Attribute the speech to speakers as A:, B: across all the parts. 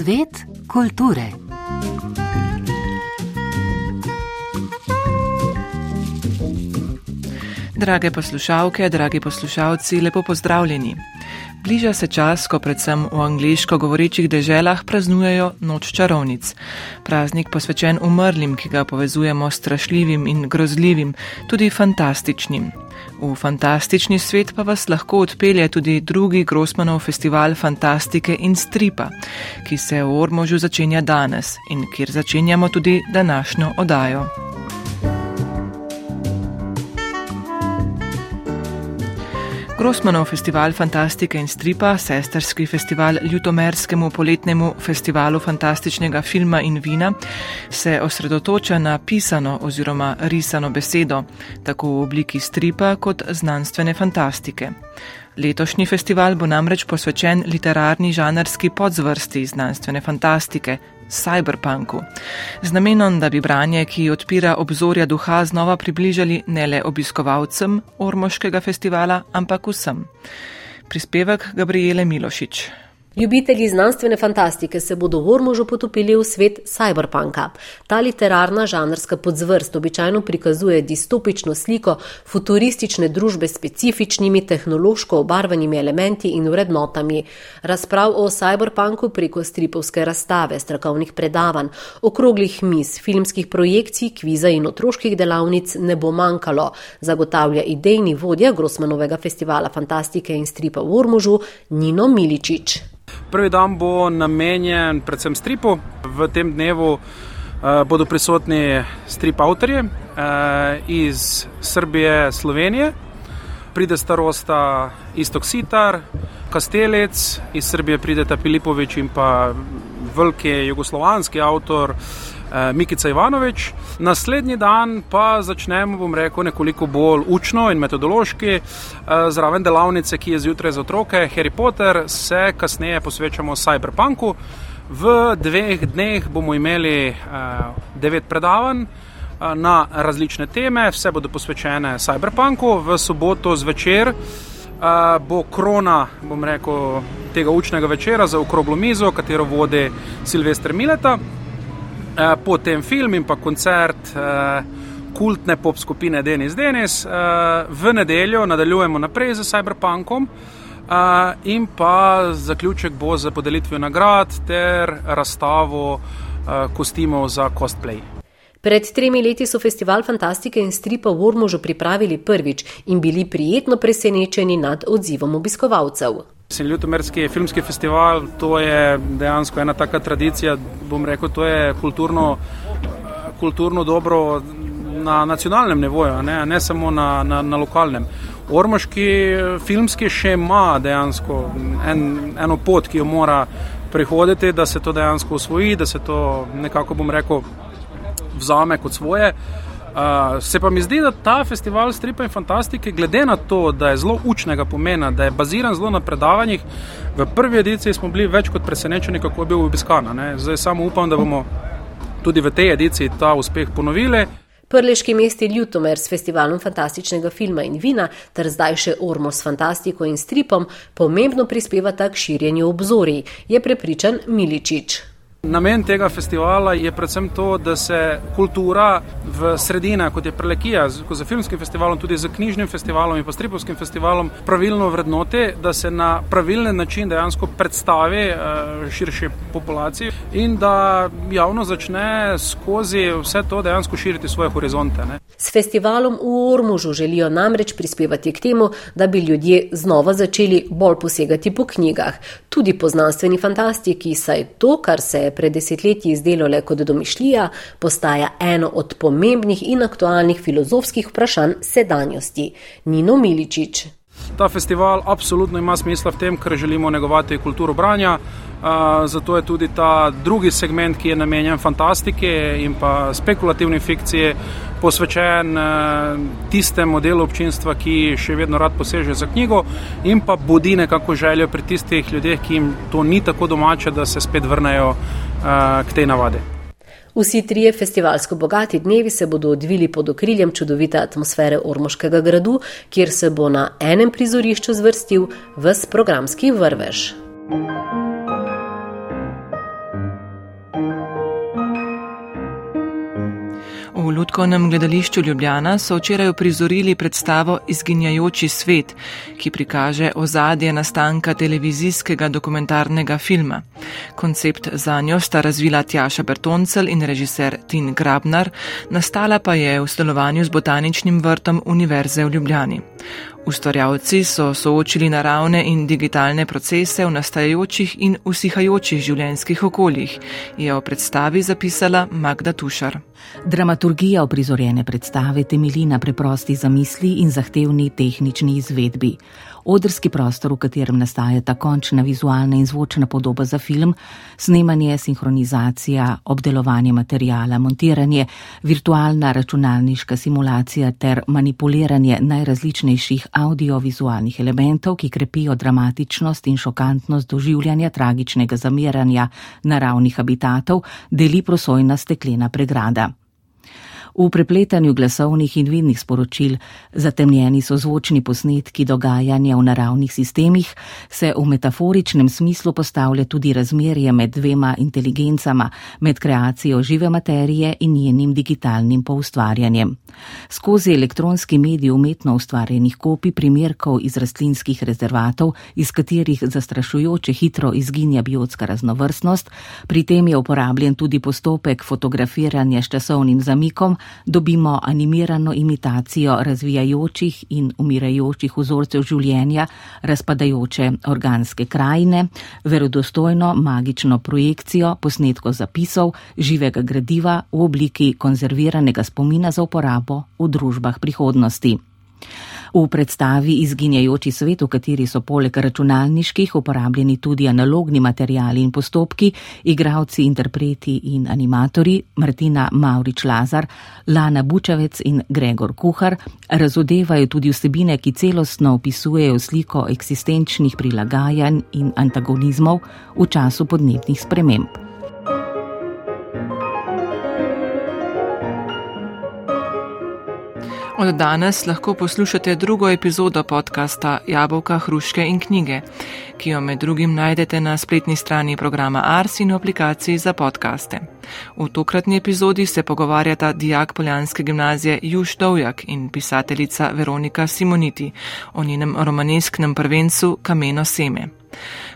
A: Svet kulture. Drage poslušalke, dragi poslušalci, lepo pozdravljeni. Bliža se čas, ko predvsem v angliško govorečih deželah praznujejo Noč čarovnic. Praznik posvečen umrlim, ki ga povezujemo s strašljivim in grozljivim, tudi fantastičnim. V fantastični svet pa vas lahko odpelje tudi drugi Grossmanov festival fantastike in stripa, ki se v Ormožu začenja danes in kjer začenjamo tudi današnjo odajo. Grossmanov festival fantastike in stripa, sesterski festival Ljutomerskemu poletnemu festivalu fantastičnega filma in vina, se osredotoča na pisano oziroma risano besedo, tako v obliki stripa kot znanstvene fantastike. Letošnji festival bo namreč posvečen literarni žanrski podzvrsti znanstvene fantastike, cyberpunku, z namenom, da bi branje, ki odpira obzorja duha, znova približali ne le obiskovalcem Ormoškega festivala, ampak vsem. Prispevek Gabriele Milošič.
B: Ljubitelji znanstvene fantastike se bodo v Ormožu potopili v svet cyberpunka. Ta literarna žanrska podzvrst običajno prikazuje distopično sliko futuristične družbe s specifičnimi tehnološko obarvanimi elementi in vrednotami. Razprav o cyberpunku preko stripovske razstave, strokovnih predavanj, okroglih mis, filmskih projekcij, kviza in otroških delavnic ne bo manjkalo, zagotavlja idejni vodja Grossmanovega festivala fantastike in stripa v Ormožu Nino Miličič.
C: Prvi dan bo namenjen predvsem stripu. V tem dnevu uh, bodo prisotni strip avtorji uh, iz Srbije, Slovenije, pride starosta Istok Sitar, Kastelec, iz Srbije prideta Filipovič in pa veliki jugoslovanski avtor. Eh, Mikica Ivanovič. Naslednji dan pa začnemo, bom rekel, nekoliko bolj učno in metodološki, eh, zraven delavnice, ki je zjutraj za otroke, Harry Potter, se kasneje posvečamo cyberpunku. V dveh dneh bomo imeli eh, devet predavanj. Na različne teme, vse bodo posvečene cyberpunku, v soboto zvečer uh, bo krona, bom rekel, tega učnega večera za okroglo mizo, katero vodi Silvestr Mileta. Eh, potem film in pa koncert eh, kultne pop skupine Denis Denis. Eh, v nedeljo nadaljujemo naprej z Cyberpunkom. Uh, in pa zaključek bo z podelitvijo nagrad ter razstavo uh, kostimov za cosplay.
B: Pred tremi leti so festival fantastike in stripa v Ormožu pripravili prvič in bili prijetno presenečeni nad odzivom obiskovalcev.
C: Ljutomerski filmski festival, to je dejansko ena taka tradicija, bom rekel, to je kulturno, kulturno dobro na nacionalnem nivoju, ne, ne samo na, na, na lokalnem. Ormoški filmski še ima dejansko en, eno pot, ki jo mora prihoditi, da se to dejansko usvoji, da se to nekako, bom rekel, vzame kot svoje. Uh, se pa mi zdi, da ta festival stripa in fantastike, glede na to, da je zelo učnega pomena, da je baziran zelo na predavanjih, v prvi ediciji smo bili več kot presenečeni, kako je bil obiskan. Zdaj samo upam, da bomo tudi v tej ediciji ta uspeh ponovili.
B: Prleški mesti Ljutomer s festivalom fantastičnega filma in vina, ter zdaj še Ormo s fantastiko in stripom, pomembno prispevata k širjenju obzorij, je prepričan Miličič.
C: Namen tega festivala je predvsem to, da se kultura v sredinah, kot je Prelekija, z filmskim festivalom, tudi z knjižnim festivalom in pa stripovskim festivalom, pravilno vrednoti, da se na pravilen način dejansko predstavi eh, širši populaciji in da javno začne skozi vse to dejansko širiti svoje horizonte. Ne.
B: S festivalom v Ormužu želijo namreč prispevati k temu, da bi ljudje znova začeli bolj posegati po knjigah, tudi po znanstveni fantastiki, saj to, kar se je pred desetletji izdelo le kot domišljija, postaja eno od pomembnih in aktualnih filozofskih vprašanj sedanjosti. Nino Miličič.
C: Ta festival absolutno ima smisla v tem, ker želimo negovati kulturo branja. Zato je tudi ta drugi segment, ki je namenjen fantastiki in pa spekulativni fikciji, posvečen tistemu delu občinstva, ki še vedno rad poseže za knjigo in pa budi nekako željo pri tistih ljudeh, ki jim to ni tako domače, da se spet vrnejo k tej navadi.
B: Vsi trije festivalsko bogati dnevi se bodo odvili pod okriljem čudovite atmosfere Ormoškega gradu, kjer se bo na enem prizorišču zvrstil ves programski vrvež.
A: V Ljudkovnem gledališču Ljubljana so včeraj uprizorili predstavo Izginjajoči svet, ki prikaže ozadje nastanka televizijskega dokumentarnega filma. Koncept za njo sta razvila Tjaša Bertoncel in režiser Tin Grabnar, nastala pa je v sodelovanju z Botaničnim vrtom Univerze v Ljubljani. Ustvarjalci so soočili naravne in digitalne procese v nastajajočih in usihajočih življenjskih okoljih, je o predstavi zapisala Magda Tušar.
D: Dramaturgija oprizorjene predstave temelji na preprosti zamisli in zahtevni tehnični izvedbi. Odrski prostor, v katerem nastaja ta končna vizualna in zvočna podoba za film, snemanje, sinhronizacija, obdelovanje materijala, montiranje, virtualna računalniška simulacija ter manipuliranje najrazličnejših audiovizualnih elementov, ki krepijo dramatičnost in šokantnost doživljanja tragičnega zamiranja naravnih habitatov, deli prosojna steklena pregrada. V prepletanju glasovnih in vidnih sporočil, zatemnjeni so zvočni posnetki dogajanja v naravnih sistemih, se v metaforičnem smislu postavlja tudi razmerje med dvema inteligencama, med kreacijo žive materije in njenim digitalnim poustvarjanjem. Skozi elektronski medij umetno ustvarjenih kopij primerkov iz rastlinskih rezervatov, iz katerih zastrašujoče hitro izginja biotska raznovrstnost, pri tem je uporabljen tudi postopek fotografiranja s časovnim zamikom, dobimo animirano imitacijo razvijajočih in umirajočih vzorcev življenja, razpadajoče organske krajine, verodostojno magično projekcijo posnetkov zapisov, živega gradiva v obliki konzerviranega spomina za uporabo v družbah prihodnosti. V predstavi Izginjajoči svet, v kateri so poleg računalniških uporabljeni tudi analogni materijali in postopki, igravci, interpreti in animatori Martina Maurič Lazar, Lana Bučavec in Gregor Kuhar razodevajo tudi vsebine, ki celostno opisujejo sliko eksistenčnih prilagajanj in antagonizmov v času podnebnih sprememb.
A: Od danes lahko poslušate drugo epizodo podcasta Jabolka, hruške in knjige, ki jo med drugim najdete na spletni strani programa Ars in aplikaciji za podkaste. V tokratni epizodi se pogovarjata dijak Poljanske gimnazije Juž Dovjak in pisateljica Veronika Simoniti o njenem romanesknem prvencu Kameno seme.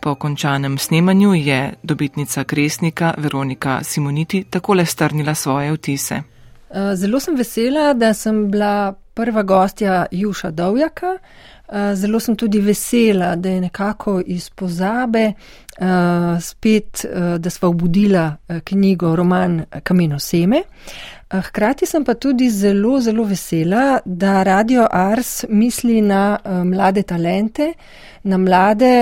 A: Po končanem snemanju je dobitnica kresnika Veronika Simoniti takole strnila svoje vtise.
E: Eh, zelo sem vesela, da sem bila prva gostja Juša Dovjaka. Eh, zelo sem tudi vesela, da je nekako iz pozabe uh, spet, uh, da smo obudila knjigo, roman Kameno Seme. Hkrati sem pa tudi zelo, zelo vesela, da Radio Ars misli na mlade talente, na mlade,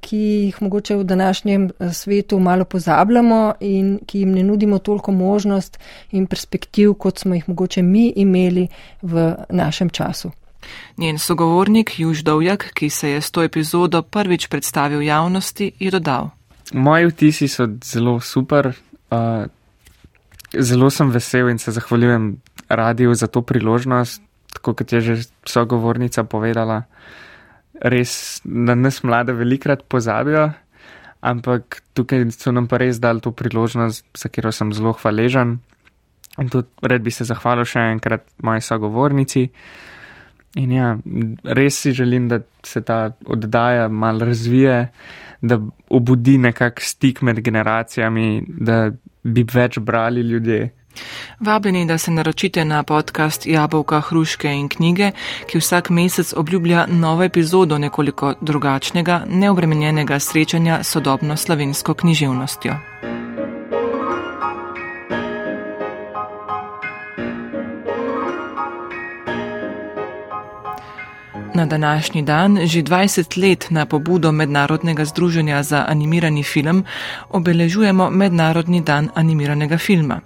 E: ki jih mogoče v današnjem svetu malo pozabljamo in ki jim ne nudimo toliko možnost in perspektiv, kot smo jih mogoče mi imeli v našem času.
A: Njen sogovornik Juž Dovjak, ki se je s to epizodo prvič predstavil javnosti, je dodal.
F: Moji vtisi so zelo super. Uh, zelo sem vesel in se zahvaljujem radiju za to priložnost, tako kot je že sogovornica povedala. Res na nas mlade velikrat pozabijo, ampak tukaj so nam pa res dali to priložnost, za katero sem zelo hvaležen. In tudi red bi se zahvalil še enkrat moji sogovornici. In ja, res si želim, da se ta oddaja malo razvije, da obudi nekak stik med generacijami, da bi več brali ljudje.
A: Vabljeni, da se naročite na podcast Jabolka, hruške in knjige, ki vsak mesec obljublja novo epizodo nekoliko drugačnega, neobremenjenega srečanja s sodobno slovensko književnostjo. Na današnji dan, že 20 let na pobudo Mednarodnega združenja za animirani film, obeležujemo Mednarodni dan animiranega filma.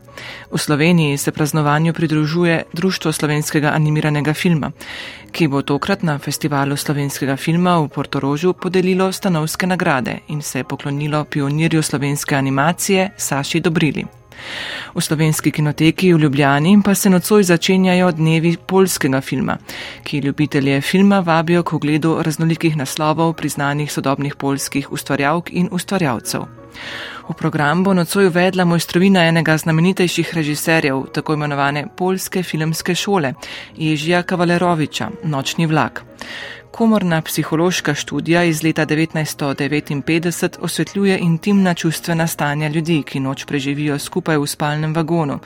A: V Sloveniji se praznovanju pridružuje Društvo slovenskega animiranega filma, ki bo tokrat na festivalu slovenskega filma v Portorožu podelilo stanovske nagrade in se poklonilo pionirju slovenske animacije Saši Dobrili. V slovenski kinoteki v Ljubljani pa se nocoj začenjajo dnevi polskega filma, ki ljubitelje filma vabijo k ogledu raznolikih naslovov priznanih sodobnih polskih ustvarjalk in ustvarjalcev. V program bo nocoj uvedla mojstrovina enega znamenitejših režiserjev, tako imenovane Polske filmske šole, Ježija Kavaleroviča, Nočni vlak. Komorna psihološka študija iz leta 1959 osvetljuje intimna čustvena stanja ljudi, ki noč preživijo skupaj v spalnem vagonu,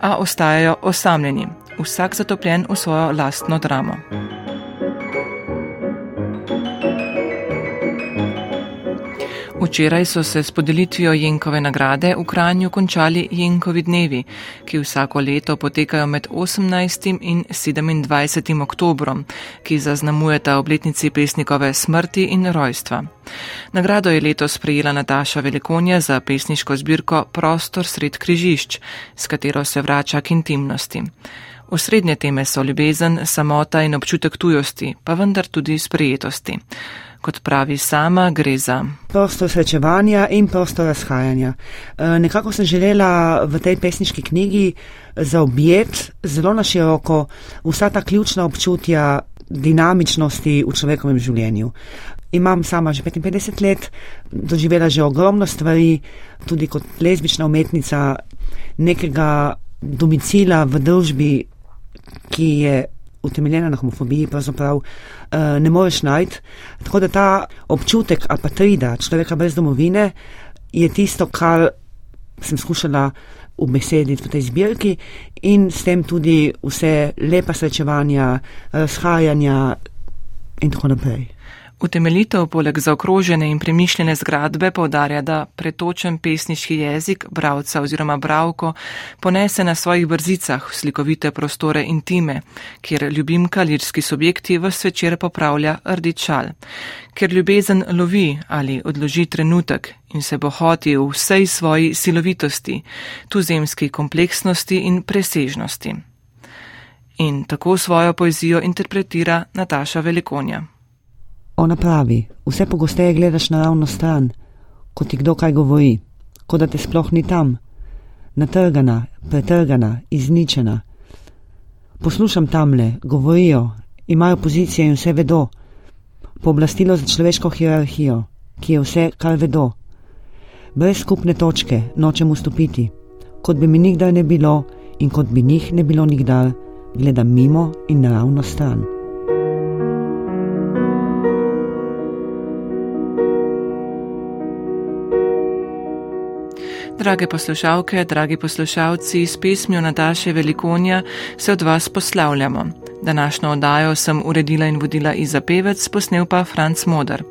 A: a ostajajo osamljeni, vsak zatopljen v svojo lastno dramo. Včeraj so se s podelitvijo Jenkove nagrade v Kranju končali Jenkovi dnevi, ki vsako leto potekajo med 18. in 27. oktobrom, ki zaznamujeta obletnici pesnikove smrti in rojstva. Nagrado je letos prejela Nataša Velikonja za pesniško zbirko Prostor sred križišč, s katero se vrača k intimnosti. Osrednje teme so ljubezen, samota in občutek tujosti, pa vendar tudi sprejetosti kot pravi sama, gre za
G: prostor srečevanja in prostor razhajanja. E, nekako sem želela v tej pesniški knjigi zaobjeti zelo na široko vsa ta ključna občutja dinamičnosti v človekovem življenju. Imam sama že 55 let, doživela že ogromno stvari, tudi kot lezbična umetnica, nekega domicila v družbi, ki je utemeljena na homofobiji, pravzaprav uh, ne moreš najti. Tako da ta občutek apatrida, človeka brez domovine, je tisto, kar sem skušala ubesediti v tej zbirki in s tem tudi vse lepa srečevanja, razhajanja in tako naprej.
A: Utemeljitev poleg zaokrožene in premišljene zgradbe povdarja, da pretočen pesniški jezik bravca oziroma bravko ponese na svojih brzicah v slikovite prostore intime, kjer ljubimka lirski subjekti v svečer popravlja rdičal, ker ljubezen lovi ali odloži trenutek in se bohoti v vsej svoji silovitosti, tuzemski kompleksnosti in presežnosti. In tako svojo poezijo interpretira Nataša Velikonja.
G: Ona pravi, vse pogosteje gledaš naravno stran, kot ti kdo kaj govori, kot da te sploh ni tam, natrgana, pretrgana, izničena. Poslušam tamle, govorijo, imajo pozicije in vse vedo, pooblastilo za človeško hierarhijo, ki je vse, kar vedo. Brez skupne točke nočem vstopiti, kot bi mi nikdar ne bilo in kot bi njih ne bilo nikdar, gledam mimo in naravno stran.
A: Drage poslušalke, dragi poslušalci, s pesmijo Nataše Velikonja se od vas poslavljamo. Današnjo oddajo sem uredila in vodila Iza Pevec, posnel pa Franc Moder.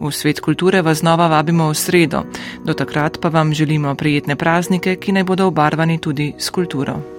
A: V svet kulture vas znova vabimo v sredo, do takrat pa vam želimo prijetne praznike, ki naj bodo obarvani tudi s kulturo.